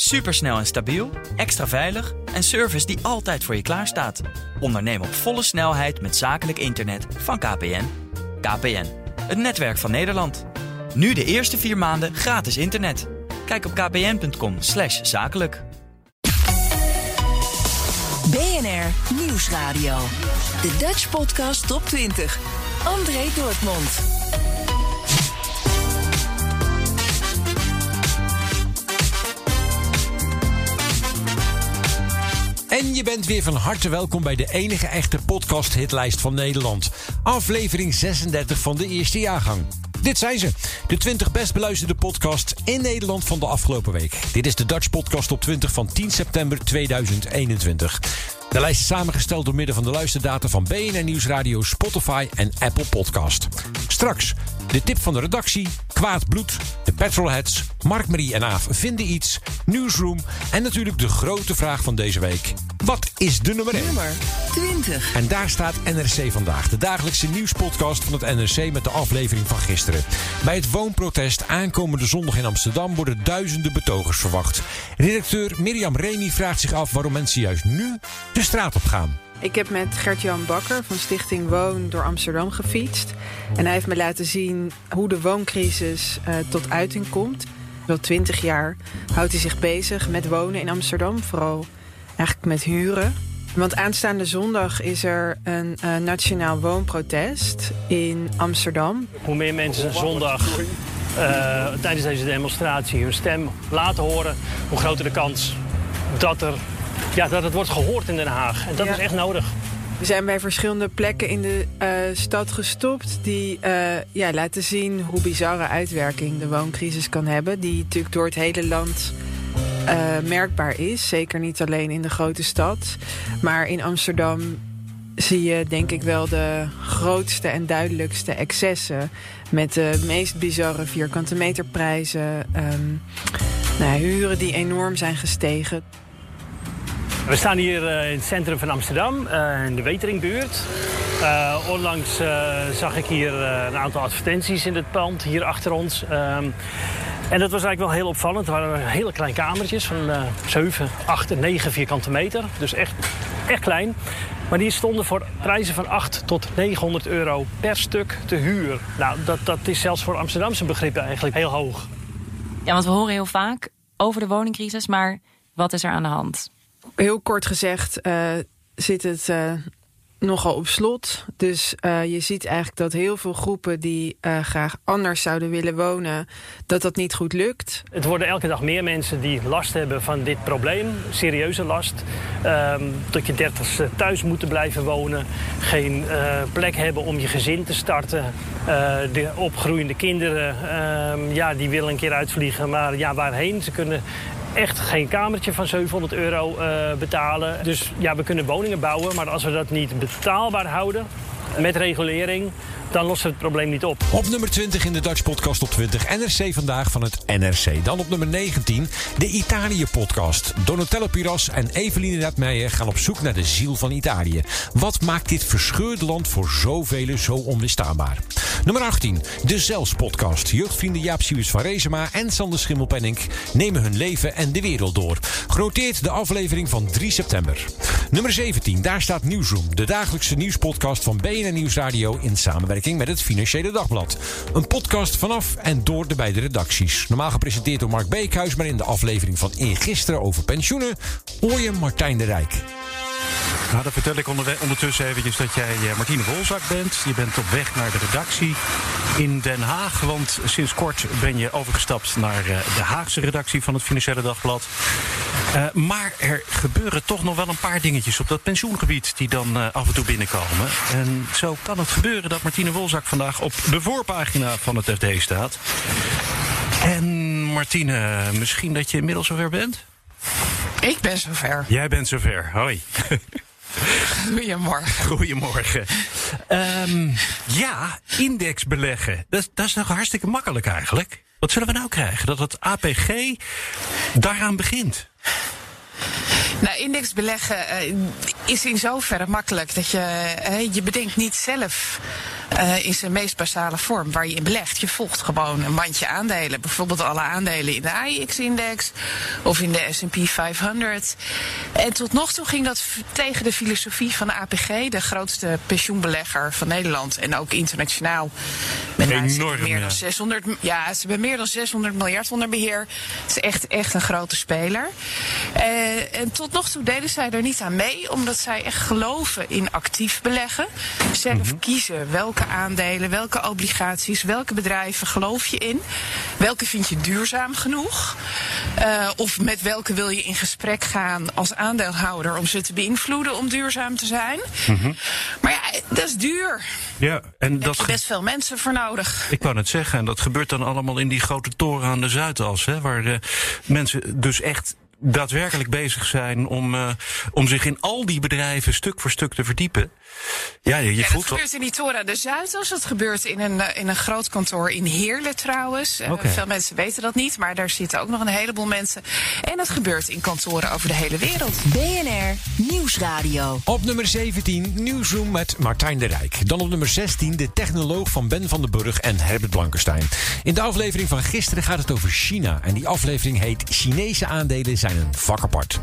Supersnel en stabiel, extra veilig en service die altijd voor je klaarstaat. Onderneem op volle snelheid met zakelijk internet van KPN. KPN, het netwerk van Nederland. Nu de eerste vier maanden gratis internet. Kijk op kpn.com slash zakelijk. BNR Nieuwsradio. De Dutch Podcast Top 20. André Dortmund. En je bent weer van harte welkom bij de enige echte podcast-hitlijst van Nederland. Aflevering 36 van de eerste jaargang. Dit zijn ze, de 20 best beluisterde podcasts in Nederland van de afgelopen week. Dit is de Dutch Podcast op 20 van 10 september 2021. De lijst is samengesteld door middel van de luisterdata van BNR Nieuwsradio, Spotify en Apple Podcast. Straks de tip van de redactie, Kwaad Bloed, de Petrolheads, Mark-Marie en Aaf vinden iets, Newsroom en natuurlijk de grote vraag van deze week. Wat is de nummer 1? Nummer 20. En daar staat NRC Vandaag, de dagelijkse nieuwspodcast van het NRC met de aflevering van gisteren. Bij het woonprotest aankomende zondag in Amsterdam worden duizenden betogers verwacht. Redacteur Mirjam Remy vraagt zich af waarom mensen juist nu de straat op gaan. Ik heb met Gert-Jan Bakker van Stichting Woon door Amsterdam gefietst. En hij heeft me laten zien hoe de wooncrisis uh, tot uiting komt. Wel twintig jaar houdt hij zich bezig met wonen in Amsterdam. Vooral eigenlijk met huren. Want aanstaande zondag is er een uh, nationaal woonprotest in Amsterdam. Hoe meer mensen zondag uh, tijdens deze demonstratie hun stem laten horen... hoe groter de kans dat er ja, dat het wordt gehoord in Den Haag. En dat Ja. is echt nodig. We zijn bij verschillende plekken in de eh, stad gestopt die eh, ja, laten zien hoe bizarre uitwerking de wooncrisis kan hebben. Die natuurlijk door het hele land eh, merkbaar is. Zeker niet alleen in de grote stad. Maar in Amsterdam zie je denk ik wel de grootste en duidelijkste excessen. Met de meest bizarre vierkante meterprijzen. ehm nou, huren die enorm zijn gestegen. We staan hier eh, in het centrum van Amsterdam, eh, in de Weteringbuurt. Eh, onlangs zag ik hier een aantal advertenties in het pand, hier achter ons. Ehm, en dat was eigenlijk wel heel opvallend. Het waren hele kleine kamertjes van eh 7, 8 en 9 vierkante meter. Dus echt, echt klein. Maar die stonden voor prijzen van 8 tot 900 euro per stuk te huur. Nou, dat, dat is zelfs voor Amsterdamse begrippen eigenlijk heel hoog. Ja, want we horen heel vaak over de woningcrisis, maar wat is er aan de hand? Heel kort gezegd eh, zit het eh, nogal op slot. Dus eh, je ziet eigenlijk dat heel veel groepen die graag anders zouden willen wonen, dat dat niet goed lukt. Het worden elke dag meer mensen die last hebben van dit probleem. Serieuze last. Ehm, dat je dertigste thuis moeten blijven wonen. Geen plek hebben om je gezin te starten. De opgroeiende kinderen, ehm, ja, die willen een keer uitvliegen. Maar ja, waarheen? Ze kunnen echt geen kamertje van 700 euro eh, betalen. Dus ja, we kunnen woningen bouwen. Maar als we dat niet betaalbaar houden met regulering... dan we het probleem niet op. Op nummer 20 in de Dutch Podcast op 20 NRC vandaag van het NRC. Dan op nummer 19 de Italië podcast. Donatello Piras en Eveline Datmeijer gaan op zoek naar de ziel van Italië. Wat maakt dit verscheurde land voor zoveel zo onweerstaanbaar? Nummer 18 de Zels podcast. Jeugdvrienden Jaap Siewers van Rezema en Sander Schimmelpenninck nemen hun leven en de wereld door. Genoteerd de aflevering van 3 september. Nummer 17 daar staat Nieuwsroom. De dagelijkse nieuwspodcast van BNN Nieuwsradio in samenwerking met het Financiële Dagblad. Een podcast vanaf en door de beide redacties. Normaal gepresenteerd door Mark Beekhuis, maar in de aflevering van eergisteren over pensioenen hoor je Martijn de Rijk. Nou, dan vertel ik ondertussen eventjes dat jij eh, Martine Wolzak bent. Je bent op weg naar de redactie in Den Haag. Want sinds kort ben je overgestapt naar eh, de Haagse redactie van het Financiële Dagblad. Eh, maar er gebeuren toch nog wel een paar dingetjes op dat pensioengebied die dan af en toe binnenkomen. En zo kan het gebeuren dat Martine Wolzak vandaag op de voorpagina van het FD staat. En Martine, misschien dat je inmiddels zover bent? Ik ben zover. Jij bent zover. Hoi. Goedemorgen. Goedemorgen. Ehm, ja, index beleggen. Dat, dat is nog hartstikke makkelijk eigenlijk. Wat zullen we nou krijgen? Dat het APG daaraan begint. Nou, indexbeleggen eh, is in zoverre makkelijk dat je, eh, je bedenkt niet zelf eh, in zijn meest basale vorm waar je in belegt. Je volgt gewoon een mandje aandelen. Bijvoorbeeld alle aandelen in de AIX-index of in de S&P 500. En tot nog toe ging dat tegen de filosofie van de APG, de grootste pensioenbelegger van Nederland en ook internationaal. Met ze Enorm, meer ja. dan 600, m- ja, ze hebben meer dan 600 miljard onder beheer. Het is echt, echt een grote speler. En tot nog toe deden zij er niet aan mee, omdat zij echt geloven in actief beleggen. Zelf kiezen welke aandelen, welke obligaties, welke bedrijven geloof je in. Welke vind je duurzaam genoeg? Eh, of met welke wil je in gesprek gaan als aandeelhouder om ze te beïnvloeden om duurzaam te zijn? Maar ja, dat is duur. Ja, en Daar heb dat. ge- best veel mensen voor nodig. Ik wou het zeggen, en dat gebeurt dan allemaal in die grote toren aan de Zuidas, hè, waar eh, mensen dus echt daadwerkelijk bezig zijn om, eh, om zich in al die bedrijven stuk voor stuk te verdiepen. Ja, je, je Ja, dat voelt wel. gebeurt in die Tora de Zuidas. Dat gebeurt in een, eh, in een groot kantoor in Heerlen trouwens. Eh. Veel mensen weten dat niet, maar daar zitten ook nog een heleboel mensen. En het gebeurt in kantoren over de hele wereld. BNR Nieuwsradio. Op nummer 17 Nieuwsroom met Martijn de Rijk. Dan op nummer 16 de technoloog van Ben van den Burg en Herbert Blankenstein. In de aflevering van gisteren gaat het over China. En die aflevering heet Chinese aandelen zijn een vak apart.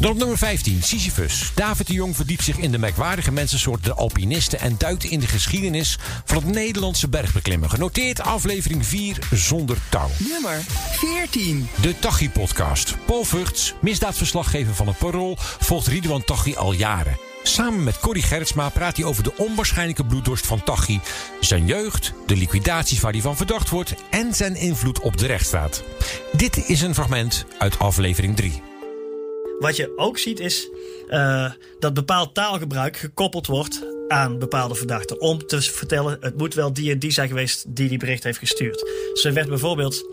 Dan op nummer 15 Sisyphus. David de Jong verdiept zich in de merkwaardige mensensoort de alpinisten... en duikt in de geschiedenis van het Nederlandse bergbeklimmen. Genoteerd aflevering 4 zonder touw. Nummer 14. De Tachi-podcast. Paul Vugts, misdaadverslaggever van het Parool, volgt Ridwan Tachi al jaren. Samen met Corrie Gerritsma praat hij over de onwaarschijnlijke bloeddorst van Tachi, zijn jeugd, de liquidaties waar hij van verdacht wordt en zijn invloed op de rechtsstaat. Dit is een fragment uit aflevering 3. Wat je ook ziet is eh, dat bepaald taalgebruik gekoppeld wordt aan bepaalde verdachten. Om te vertellen, het moet wel die en die zijn geweest die die bericht heeft gestuurd. Zo werd bijvoorbeeld,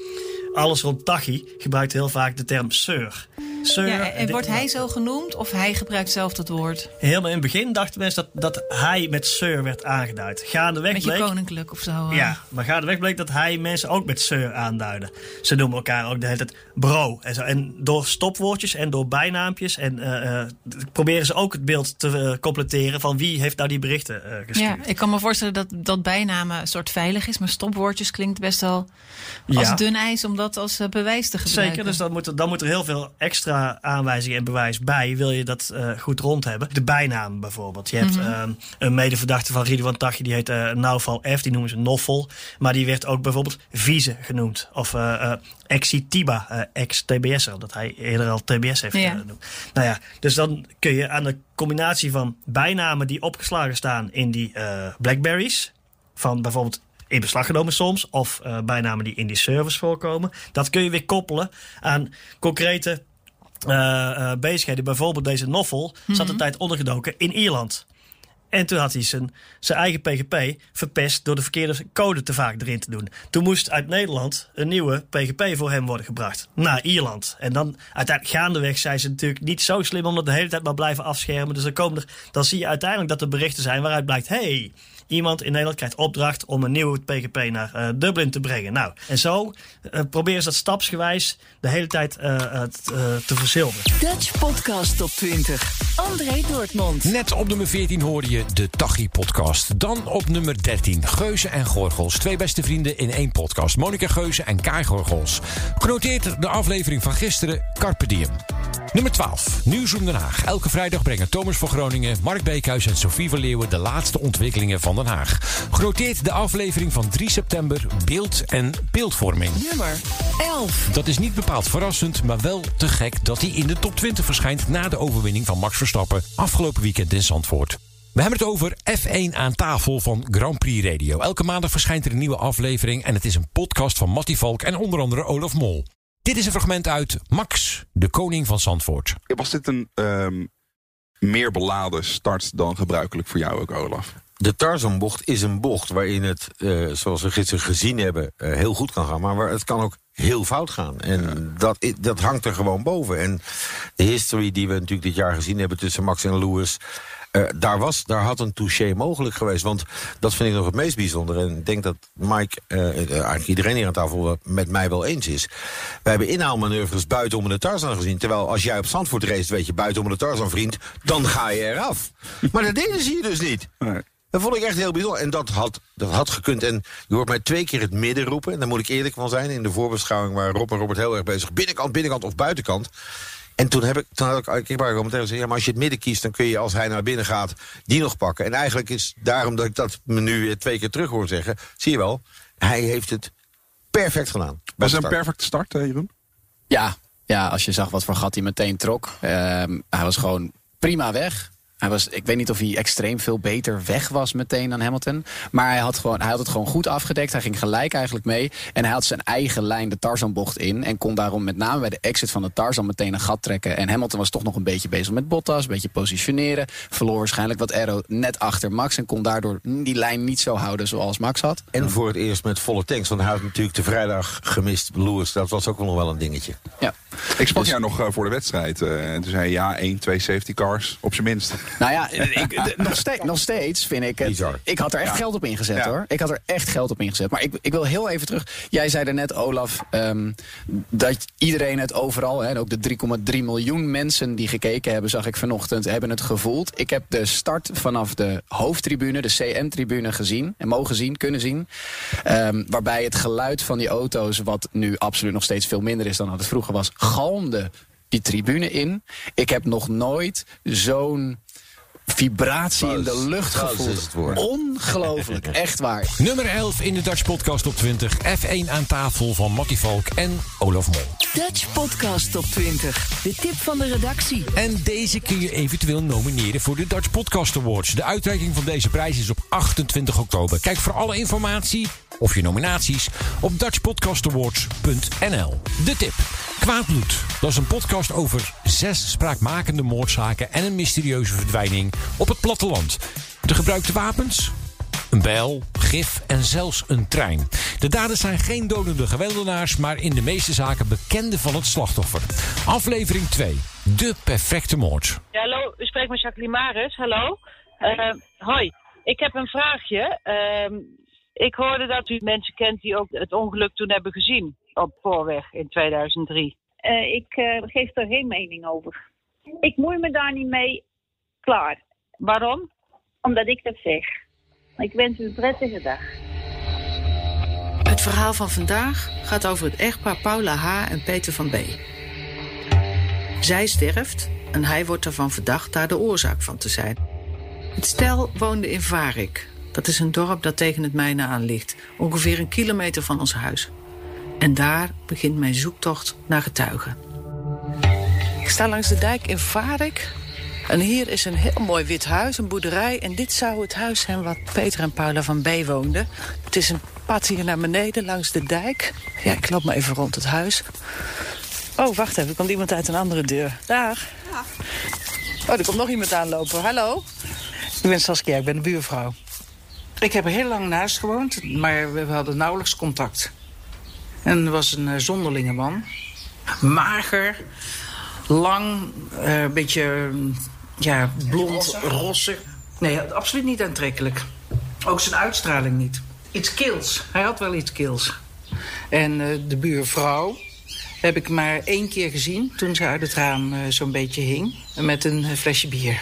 alles rond Tachi gebruikt heel vaak de term sir. Sir, Ja, en wordt hij zo genoemd of hij gebruikt zelf dat woord? Helemaal in het begin dachten mensen dat, dat hij met sir werd aangeduid. Gaandeweg Met je bleek... koninklijk of zo. Ja, maar gaandeweg bleek dat hij mensen ook met sir aanduidde. Ze noemen elkaar ook de hele tijd bro. En, zo. en door stopwoordjes en door bijnaampjes en, eh, eh, proberen ze ook het beeld te eh, completeren van wie heeft nou die berichten gestuurd. Ja, ik kan me voorstellen dat, dat bijnamen een soort veilig is, maar stopwoordjes klinkt best wel als Ja. dun ijs om dat als bewijs te gebruiken. Zeker, dus dan moet, er, dan moet er heel veel extra aanwijzingen en bewijs bij. Wil je dat eh, goed rond hebben? De bijnaam bijvoorbeeld. Je hebt Mhm. ehm, een medeverdachte van Ridwan Taghi, die heet eh Naufal F, die noemen ze Noffel. Maar die werd ook bijvoorbeeld Vieze genoemd. Of eh eh, Exitiba, eh, ex-TBS'er, omdat hij eerder al TBS heeft Ja. genoemd. Nou ja, dus dan kun je aan de combinatie van bijnamen die opgeslagen staan in die Blackberries, van bijvoorbeeld in beslag genomen soms, of bijnamen die in die servers voorkomen, dat kun je weer koppelen aan concrete bezigheden. Bijvoorbeeld deze Noffel zat een tijd ondergedoken in Ierland. En toen had hij zijn, zijn eigen PGP verpest door de verkeerde code te vaak erin te doen. Toen moest uit Nederland een nieuwe PGP voor hem worden gebracht naar Ierland. En dan uiteindelijk gaandeweg zijn ze natuurlijk niet zo slim om dat de hele tijd maar blijven afschermen. Dus dan, komen er, dan zie je uiteindelijk dat er berichten zijn waaruit blijkt: hey, iemand in Nederland krijgt opdracht om een nieuwe PGP naar eh, Dublin te brengen. Nou, en zo eh, proberen ze dat stapsgewijs de hele tijd eh, t- te verzilveren. Dutch Podcast Top 20. André Dortmund. Net op nummer 14 hoorde je de Tachi-podcast. Dan op nummer 13 Geuze en Gorgels. Twee beste vrienden in één podcast. Monika Geuze en Kai Gorgels. Genoteerd de aflevering van gisteren Carpe Diem. Nummer 12 Nieuwsroom Den Haag. Elke vrijdag brengen Thomas van Groningen, Mark Beekhuis en Sofie van Leeuwen de laatste ontwikkelingen van Den Haag. Genoteerd de aflevering van 3 september Beeld en beeldvorming. Nummer 11. Dat is niet bepaald verrassend, maar wel te gek dat hij in de top 20 verschijnt na de overwinning van Max Verstappen afgelopen weekend in Zandvoort. We hebben het over F1 aan tafel van Grand Prix Radio. Elke maandag verschijnt er een nieuwe aflevering en het is een podcast van Mattie Valk en onder andere Olaf Mol. Dit is een fragment uit Max, de koning van Zandvoort. Was dit een ehm, meer beladen start dan gebruikelijk voor jou ook, Olaf? De Tarzanbocht is een bocht waarin het, eh, zoals we gisteren gezien hebben, eh, heel goed kan gaan. Maar waar het kan ook heel fout gaan. En dat, dat hangt er gewoon boven. En de history die we natuurlijk dit jaar gezien hebben tussen Max en Lewis... eh, daar, was, daar had een touché mogelijk geweest. Want dat vind ik nog het meest bijzonder. En ik denk dat Mike, eigenlijk iedereen hier aan tafel met mij wel eens is. We hebben inhaalmanoeuvres buiten om de Tarzan gezien. Terwijl als jij op Zandvoort race, weet je, buiten om de Tarzan vriend, dan ga je eraf. maar dat deden ze hier dus niet. Dat vond ik echt heel bijzonder. En dat had, dat had gekund. En je hoort mij twee keer het midden roepen. En daar moet ik eerlijk van zijn. In de voorbeschouwing waar Rob en Robert heel erg bezig. Binnenkant, binnenkant of buitenkant. En toen, heb ik, toen had ik, ik meteen gezegd, ja, maar als je het midden kiest... dan kun je als hij naar binnen gaat, die nog pakken. En eigenlijk is daarom dat ik dat me nu weer twee keer terug hoor zeggen... zie je wel, hij heeft het perfect gedaan. Was het een perfecte start, eh, Jeroen? Ja, ja, als je zag wat voor gat hij meteen trok. Ehm, hij was gewoon prima weg. Hij was, ik weet niet of hij extreem veel beter weg was meteen dan Hamilton. Maar hij had, gewoon, hij had het gewoon goed afgedekt. Hij ging gelijk eigenlijk mee. En hij had zijn eigen lijn de Tarzanbocht in. En kon daarom met name bij de exit van de Tarzan meteen een gat trekken. En Hamilton was toch nog een beetje bezig met Bottas. Een beetje positioneren. Verloor waarschijnlijk wat aero net achter Max. En kon daardoor die lijn niet zo houden zoals Max had. En voor het eerst met volle tanks. Want hij had natuurlijk de vrijdag gemist Lewis. Dat was ook nog wel een dingetje. Ja. Ik sprak dus... jou nog uh, voor de wedstrijd. Uh, en toen zei je ja, 1, 2 safety cars op zijn minst. Nou ja, ik, nog, steeds, nog, steeds vind ik het. Bizar. Ik had er echt Ja. geld op ingezet Ja. hoor. Ik had er echt geld op ingezet. Maar ik, ik wil heel even terug. Jij zei er net, Olaf, ehm, dat iedereen het overal, hè, en ook de 3,3 miljoen mensen die gekeken hebben, zag ik vanochtend, hebben het gevoeld. Ik heb de start vanaf de hoofdtribune, de CM-tribune gezien en mogen zien, kunnen zien. Ehm, waarbij het geluid van die auto's, wat nu absoluut nog steeds veel minder is dan dat het vroeger was, galmde die tribune in. Ik heb nog nooit zo'n vibratie in de lucht gevoeld. Ongelooflijk, echt waar. Nummer 11 in de Dutch Podcast op 20. F1 aan tafel van Mattie Valk en Olaf Mol. Dutch Podcast Top 20. De tip van de redactie. En deze kun je eventueel nomineren voor de Dutch Podcast Awards. De uitreiking van deze prijs is op 28 oktober. Kijk voor alle informatie of je nominaties op dutchpodcastawards.nl. De tip. Kwaadbloed. Dat is een podcast over zes spraakmakende moordzaken en een mysterieuze verdwijning op het platteland. De gebruikte wapens? Een bijl, gif en zelfs een trein. De daders zijn geen dodende geweldenaars, maar in de meeste zaken bekenden van het slachtoffer. Aflevering 2. De perfecte moord. Hallo, u spreekt met Jacqueline Maris. Hallo. Eh, hoi, ik heb een vraagje. Ehm, ik hoorde dat u mensen kent die ook het ongeluk toen hebben gezien op Voorweg in 2003. Eh, ik eh, geef er geen mening over. Ik moei me daar niet mee. Klaar. Waarom? Omdat ik dat zeg. Ik wens u een prettige dag. Het verhaal van vandaag gaat over het echtpaar Paula H. en Peter van B. Zij sterft en hij wordt ervan verdacht daar de oorzaak van te zijn. Het stel woonde in Varik. Dat is een dorp dat tegen het mijne aan ligt, ongeveer een kilometer van ons huis. En daar begint mijn zoektocht naar getuigen. Ik sta langs de dijk in Varik. En hier is een heel mooi wit huis, een boerderij. En dit zou het huis zijn wat Peter en Paula van B woonden. Het is een pad hier naar beneden langs de dijk. Ja, ik loop maar even rond het huis. Oh, wacht even, er komt iemand uit een andere deur. Dag. Oh, er komt nog iemand aanlopen. Hallo. Ik ben Saskia, ik ben de buurvrouw. Ik heb er heel lang naast gewoond, maar we hadden nauwelijks contact. En was een eh, zonderlinge man. Mager, lang, eh, een beetje mm, ja, blond, rossig. Nee, absoluut niet aantrekkelijk. Ook zijn uitstraling niet. Iets kils. Hij had wel iets kils. En eh, de buurvrouw heb ik maar één keer gezien... toen ze uit het raam zo'n beetje hing. Met een flesje bier.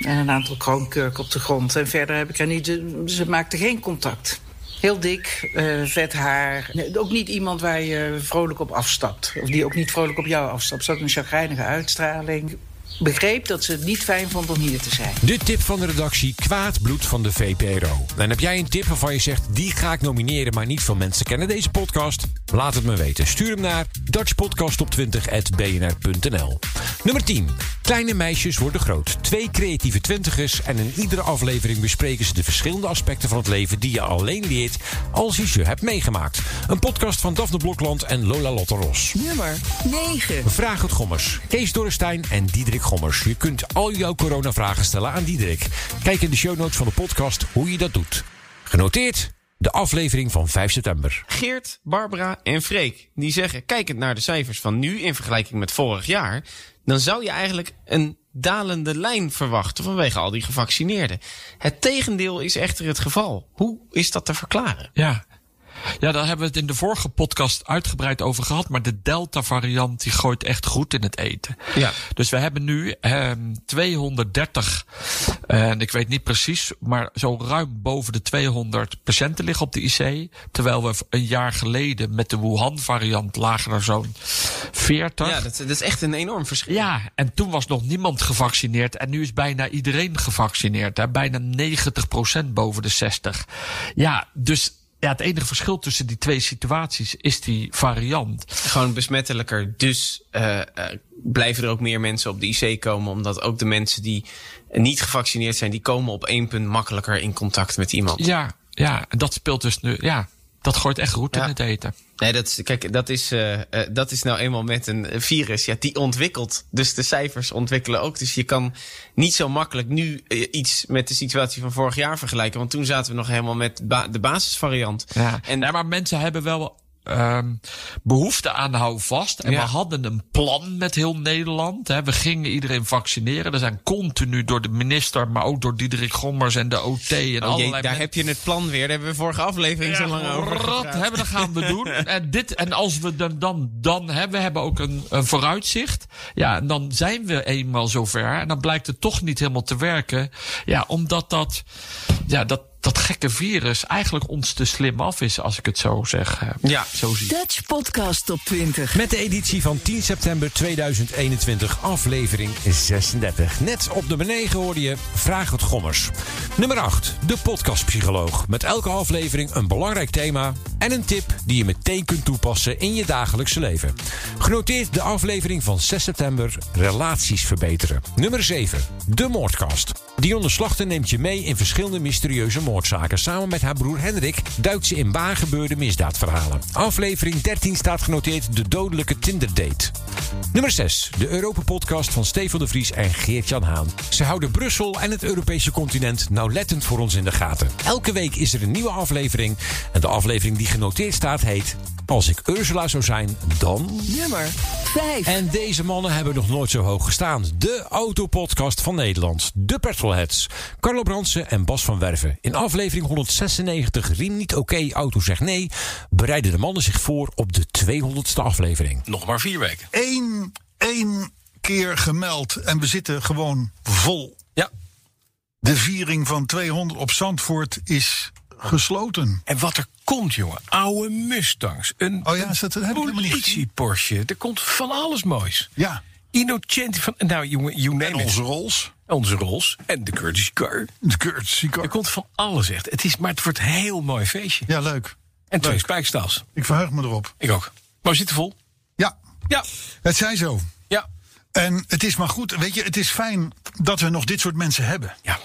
En een aantal kroonkurken op de grond. En verder heb ik haar niet... Ze maakte geen contact. Heel dik, eh, vet haar. Ook niet iemand waar je vrolijk op afstapt. Of die ook niet vrolijk op jou afstapt. Ze had een chagrijnige uitstraling. Begreep dat ze het niet fijn vond om hier te zijn. De tip van de redactie Kwaad bloed van de VPRO. En heb jij een tip waarvan je zegt... die ga ik nomineren, maar niet veel mensen kennen deze podcast? Laat het me weten. Stuur hem naar dutchpodcastop20.bnr.nl Nummer 10. Kleine meisjes worden groot. Twee creatieve twintigers en in iedere aflevering bespreken ze de verschillende aspecten van het leven die je alleen leert als je ze hebt meegemaakt. Een podcast van Daphne Blokland en Lola Lotte Ros. Nummer 9. Vraag het Gommers. Kees Dorrestein en Diederik Gommers. Je kunt al jouw coronavragen stellen aan Diederik. Kijk in de show notes van de podcast hoe je dat doet. Genoteerd de aflevering van 5 september. Geert, Barbara en Freek die zeggen: kijkend naar de cijfers van nu in vergelijking met vorig jaar, dan zou je eigenlijk een dalende lijn verwachten vanwege al die gevaccineerden. Het tegendeel is echter het geval. Hoe is dat te verklaren? Ja. Ja, daar hebben we het in de vorige podcast uitgebreid over gehad. Maar de Delta-variant die gooit echt goed in het eten. Ja. Dus we hebben nu ehm 230, eh, en ik weet niet precies, maar zo ruim boven de 200 patiënten liggen op de IC. Terwijl we een jaar geleden met de Wuhan-variant lagen er zo'n 40. Ja, dat, dat is echt een enorm verschil. Ja, en toen was nog niemand gevaccineerd. En nu is bijna iedereen gevaccineerd. Hè? Bijna 90% boven de 60. Ja, dus ja, het enige verschil tussen die twee situaties is die variant. Gewoon besmettelijker. Dus eh, eh, blijven er ook meer mensen op de IC komen. Omdat ook de mensen die niet gevaccineerd zijn, die komen op één punt makkelijker in contact met iemand. Ja, ja, dat speelt dus nu. Ja, dat gooit echt roet in het eten. Nee, dat is, kijk, dat is, eh, eh, dat is nou eenmaal met een virus. Ja, die ontwikkelt. Dus de cijfers ontwikkelen ook. Dus je kan niet zo makkelijk nu eh, iets met de situatie van vorig jaar vergelijken. Want toen zaten we nog helemaal met ba- de basisvariant. Ja. En, ja, maar mensen hebben wel ehm behoefte aan houvast. En Ja. we hadden een plan met heel Nederland. Hè. We gingen iedereen vaccineren. Er zijn continu door de minister, maar ook door Diederik Gommers en de OT en Oh jee, allerlei daar men- heb je het plan weer. Daar hebben we vorige aflevering zo lang over gepraat. hebben, dat gaan we doen. En, dit, en als we dan, dan, dan hebben, we hebben ook een, een vooruitzicht. Ja, en dan zijn we eenmaal zover. En dan blijkt het toch niet helemaal te werken. Ja, omdat dat, ja, dat, dat gekke virus eigenlijk ons te slim af is, als ik het zo zeg. eh, Ja, zo zie. Dutch Podcast Top 20. Met de editie van 10 september 2021, aflevering 36. Net op de beneden hoorde je Vraag het Gommers. Nummer 8, de podcastpsycholoog. Met elke aflevering een belangrijk thema en een tip die je meteen kunt toepassen in je dagelijkse leven. Genoteerd de aflevering van 6 september, relaties verbeteren. Nummer 7, de moordkast. Dionne Slachter neemt je mee in verschillende mysterieuze moordzaken. Samen met haar broer Hendrik duikt ze in waargebeurde misdaadverhalen. Aflevering 13 staat genoteerd de dodelijke Tinder-date. Nummer 6. De Europa-podcast van Stefan de Vries en Geert-Jan Haan. Ze houden Brussel en het Europese continent nauwlettend voor ons in de gaten. Elke week is er een nieuwe aflevering. En de aflevering die genoteerd staat heet... Als ik Ursula zou zijn, dan... Nummer 5. En deze mannen hebben nog nooit zo hoog gestaan. De autopodcast van Nederland. De Petrolheads. Carlo Bransen en Bas van Werven. In aflevering 196 Riem niet oké, auto zegt nee... bereiden de mannen zich voor op de 200ste aflevering. Nog maar vier weken. Eén, één keer gemeld en we zitten gewoon vol. Ja. De viering van 200 op Zandvoort is gesloten. En wat er komt, jongen. Oude Mustangs. Een Oh ja, is dat, heb niet politie Porsche. Er komt van alles moois. Ja. Innocenti van... Nou, jongen, you name En onze it. Rolls. Onze Rolls. En de courtesy car. De courtesy car. Er komt van alles echt. Het is, maar het wordt een heel mooi feestje. Ja, leuk. En twee Leuk. spijkstals. Ik verheug me erop. Ik ook. Maar we zitten vol. Ja. Ja. Het zij zo. Ja. En het is maar goed. Weet je, het is fijn dat we nog dit soort mensen hebben. Ja.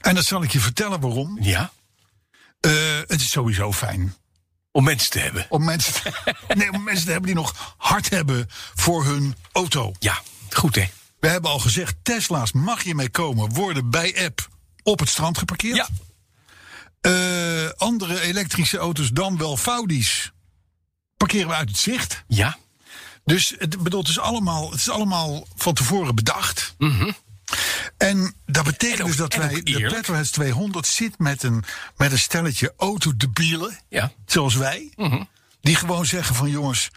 En dat zal ik je vertellen waarom. Ja. Eh, het is sowieso fijn. Om mensen te hebben. Om mensen te, nee, om mensen te hebben die nog hard hebben voor hun auto. Ja, goed hè. We hebben al gezegd, Tesla's mag je mee komen, worden bij app op het strand geparkeerd. Ja. Eh, andere elektrische auto's, dan wel Faudi's, parkeren we uit het zicht. Ja. Dus het, bedoel, het, is allemaal, het is allemaal van tevoren bedacht. En dat betekent En ook- dus dat wij, de. Petroheads 200 zit met een, met een stelletje autodebielen, Ja. zoals wij. Die gewoon zeggen van jongens,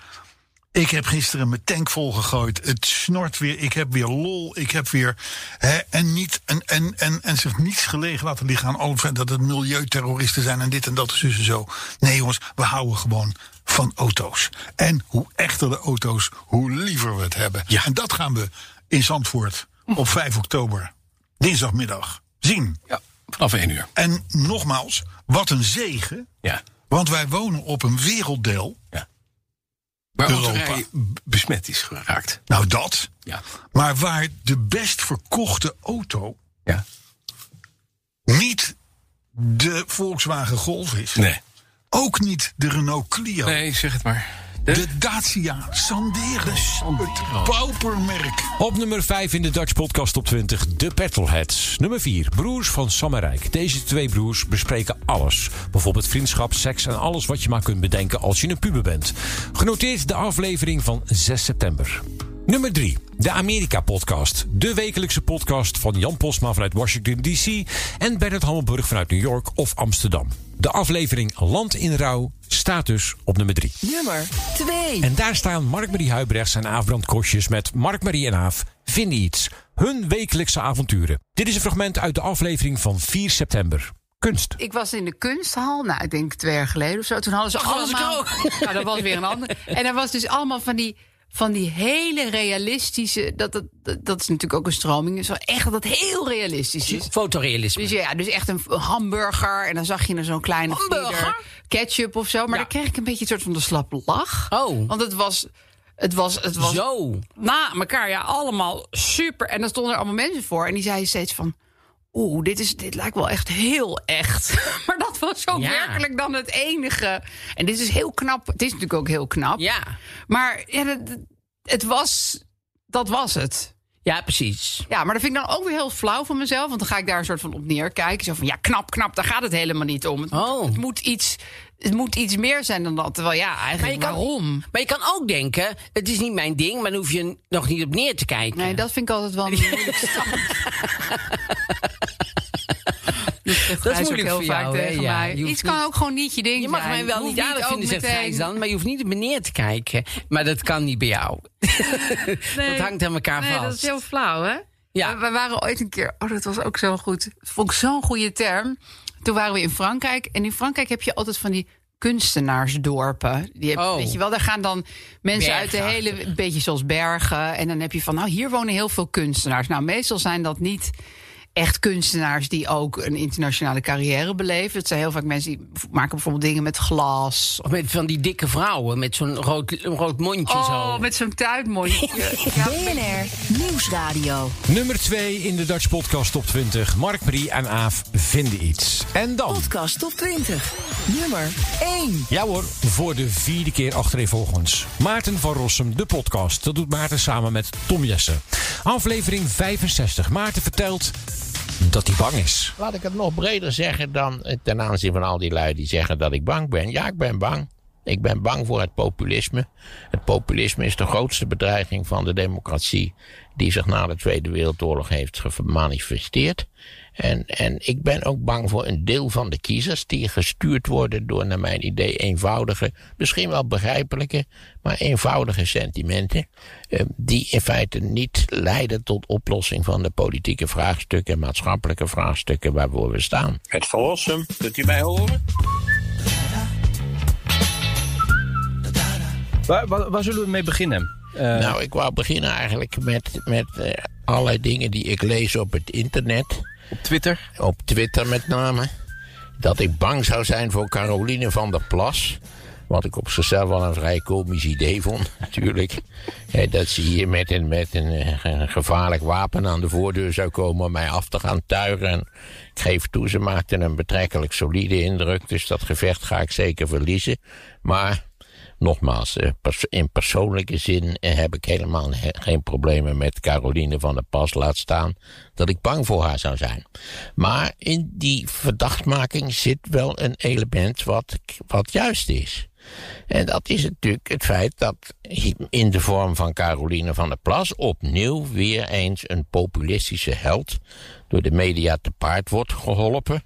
ik heb gisteren mijn tank volgegooid. Het snort weer, ik heb weer lol, ik heb weer... Hè, en, niet, en, en, en, en zich niets gelegen laten liggen aan alle dat het milieuterroristen zijn... en dit en dat dus en zo. Nee jongens, we houden gewoon van auto's. En hoe echter de auto's, hoe liever we het hebben. Ja. En dat gaan we in Zandvoort op 5 oktober, dinsdagmiddag, zien. Ja. Vanaf één uur. En nogmaals, wat een zegen. Ja. Want wij wonen op een werelddeel. Waar Europa. besmet is geraakt. Nou, dat. Ja. Maar waar de best verkochte auto Ja. niet de Volkswagen Golf is. Nee. Ook niet de Renault Clio. Nee, zeg het maar. De, Dacia Sandero. Het paupermerk. Op nummer 5 in de Dutch Podcast Top 20, de Petrolheads. Nummer 4, Broers van Sam en Rijk. Deze twee broers bespreken alles. Bijvoorbeeld vriendschap, seks en alles wat je maar kunt bedenken als je een puber bent. Genoteerd de aflevering van 6 september. Nummer 3. De Amerika-podcast. De wekelijkse podcast van Jan Posma vanuit Washington D.C. en Bernard Hammelburg vanuit New York of Amsterdam. De aflevering Land in Rouw staat dus op nummer 3. Nummer 2. En daar staan Mark-Marie Huibrechts en Aaf Kostjes met Mark-Marie en Aaf Vinden Iets. Hun wekelijkse avonturen. Dit is een fragment uit de aflevering van 4 september. Kunst. Ik was in de kunsthal, nou, ik denk twee jaar geleden of zo. Toen hadden ze allemaal... ook. Nou, dat was weer een ander. En er was dus allemaal van die, van die hele realistische... Dat, dat, dat, is natuurlijk ook een stroming. Zo echt dat heel realistisch is. Fotorealisme. Dus ja, dus echt een hamburger. En dan zag je er zo'n kleine vlieder ketchup of zo. Maar dan kreeg ik een beetje een soort van de slappe lach. Oh. Want het was... Het was, het was Zo. na elkaar, ja, allemaal super. En dan stonden er allemaal mensen voor. En die zeiden steeds van... Oeh, dit, is, dit lijkt wel echt heel echt. maar dat was zo Ja. werkelijk dan het enige. En dit is heel knap. Het is natuurlijk ook heel knap. Ja. Maar ja, dat- het was... Dat was het. Ja, precies. Ja, maar dat vind ik dan ook weer heel flauw van mezelf. Want dan ga ik daar een soort van op neerkijken. Zo van, ja, knap, knap, daar gaat het helemaal niet om. Het, Oh. moet, het, moet, iets, het moet iets meer zijn dan dat. Terwijl, ja, eigenlijk, waarom? Maar je kan ook denken, het is niet mijn ding, maar dan hoef je nog niet op neer te kijken. Nee, dat vind ik altijd wel een. Dat is moeilijk heel vaak jou, tegen Ja, mij. Iets kan ook gewoon niet je ding Je mag mij wel niet aardig vinden, zegt Gijs dan, maar je hoeft niet op me neer te kijken. Maar dat kan niet bij jou. dat hangt aan elkaar nee, vast. dat is heel flauw, hè? Ja. We, we waren ooit een keer... Oh, dat was ook zo goed. Dat vond ik zo'n goede term. Toen waren we in Frankrijk. En in Frankrijk heb je altijd van die kunstenaarsdorpen. Die heb, Oh. Weet je wel, daar gaan dan mensen uit de hele... Een beetje zoals bergen. En dan heb je van, nou, hier wonen heel veel kunstenaars. Nou, meestal zijn dat niet echt kunstenaars die ook een internationale carrière beleven. Het zijn heel vaak mensen die maken bijvoorbeeld dingen met glas. Of met van die dikke vrouwen met zo'n rood, rood mondje Oh, zo. met zo'n tuitmondje. BNR Nieuwsradio. Nummer 2 in de Dutch Podcast Top 20. Mark, Marie en Aaf vinden iets. En dan... Podcast Top 20. Nummer 1. Ja hoor, voor de vierde keer achtereenvolgens. Maarten van Rossum, de podcast. Dat doet Maarten samen met Tom Jessen. Aflevering 65. Maarten vertelt dat hij bang is. Laat ik het nog breder zeggen dan eh, ten aanzien van al die lui die zeggen dat ik bang ben. Ja, ik ben bang. Ik ben bang voor het populisme. Het populisme is de grootste bedreiging van de democratie die zich na de Tweede Wereldoorlog heeft gemanifesteerd. En, en ik ben ook bang voor een deel van de kiezers die gestuurd worden door, naar mijn idee, eenvoudige, misschien wel begrijpelijke, maar eenvoudige sentimenten. eh, die in feite niet leiden tot oplossing van de politieke vraagstukken, maatschappelijke vraagstukken waarvoor we staan. Het verlossen, kunt u mij horen? Waar, waar, waar zullen we mee beginnen? Eh, Nou, ik wou beginnen eigenlijk met, met eh, allerlei dingen die ik lees op het internet. Op Twitter? Op Twitter met name. Dat ik bang zou zijn voor Caroline van der Plas. Wat ik op zichzelf wel een vrij komisch idee vond, natuurlijk. Dat ze hier met een, met een, eh, een gevaarlijk wapen aan de voordeur zou komen om mij af te gaan tuigen. En ik geef toe, ze maakte een betrekkelijk solide indruk. Dus dat gevecht ga ik zeker verliezen. Maar Nogmaals, eh, in persoonlijke zin eh, heb ik helemaal he- geen problemen met Caroline van der Pas. Laat staan dat ik bang voor haar zou zijn. Maar in die verdachtmaking zit wel een element wat, wat juist is. En dat is natuurlijk het feit dat in de vorm van Caroline van der Plas opnieuw weer eens een populistische held door de media te paard wordt geholpen.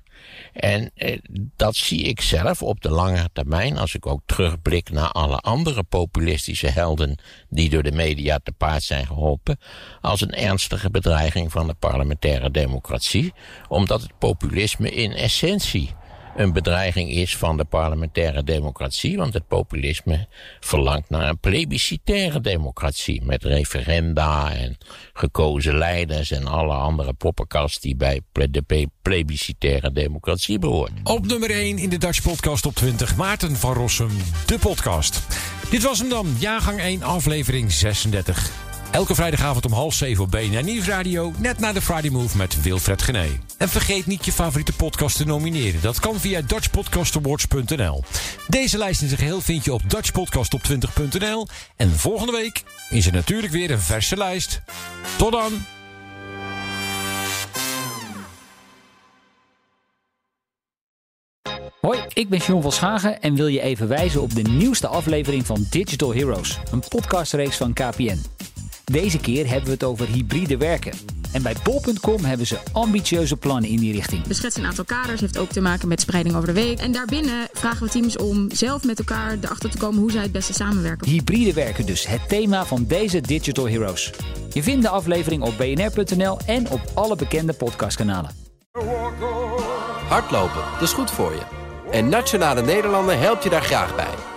En eh, dat zie ik zelf op de lange termijn, als ik ook terugblik naar alle andere populistische helden die door de media te paard zijn geholpen, als een ernstige bedreiging van de parlementaire democratie, omdat het populisme in essentie een bedreiging is van de parlementaire democratie, want het populisme verlangt naar een plebiscitaire democratie met referenda en gekozen leiders en alle andere poppenkast die bij de plebiscitaire democratie behoort. Op nummer 1 in de Dutch Podcast op 20. Maarten van Rossum, de podcast. Dit was hem dan, jaargang 1, aflevering 36. Elke vrijdagavond om half 7 op BNR Nieuwsradio. Net na de Friday Move met Wilfred Gené. En vergeet niet je favoriete podcast te nomineren. Dat kan via dutchpodcastawards.nl. Deze lijst in zijn geheel vind je op dutchpodcastop20.nl. En volgende week is er natuurlijk weer een verse lijst. Tot dan! Hoi, ik ben John van Schagen en wil je even wijzen op de nieuwste aflevering van Digital Heroes, een podcastreeks van KPN. Deze keer hebben we het over hybride werken. En bij bol.com hebben ze ambitieuze plannen in die richting. We schetsen een aantal kaders, heeft ook te maken met spreiding over de week. En daarbinnen vragen we teams om zelf met elkaar erachter te komen hoe zij het beste samenwerken. Hybride werken dus, het thema van deze Digital Heroes. Je vindt de aflevering op bnr.nl en op alle bekende podcastkanalen. Hardlopen, dat is goed voor je. En Nationale Nederlanden helpt je daar graag bij.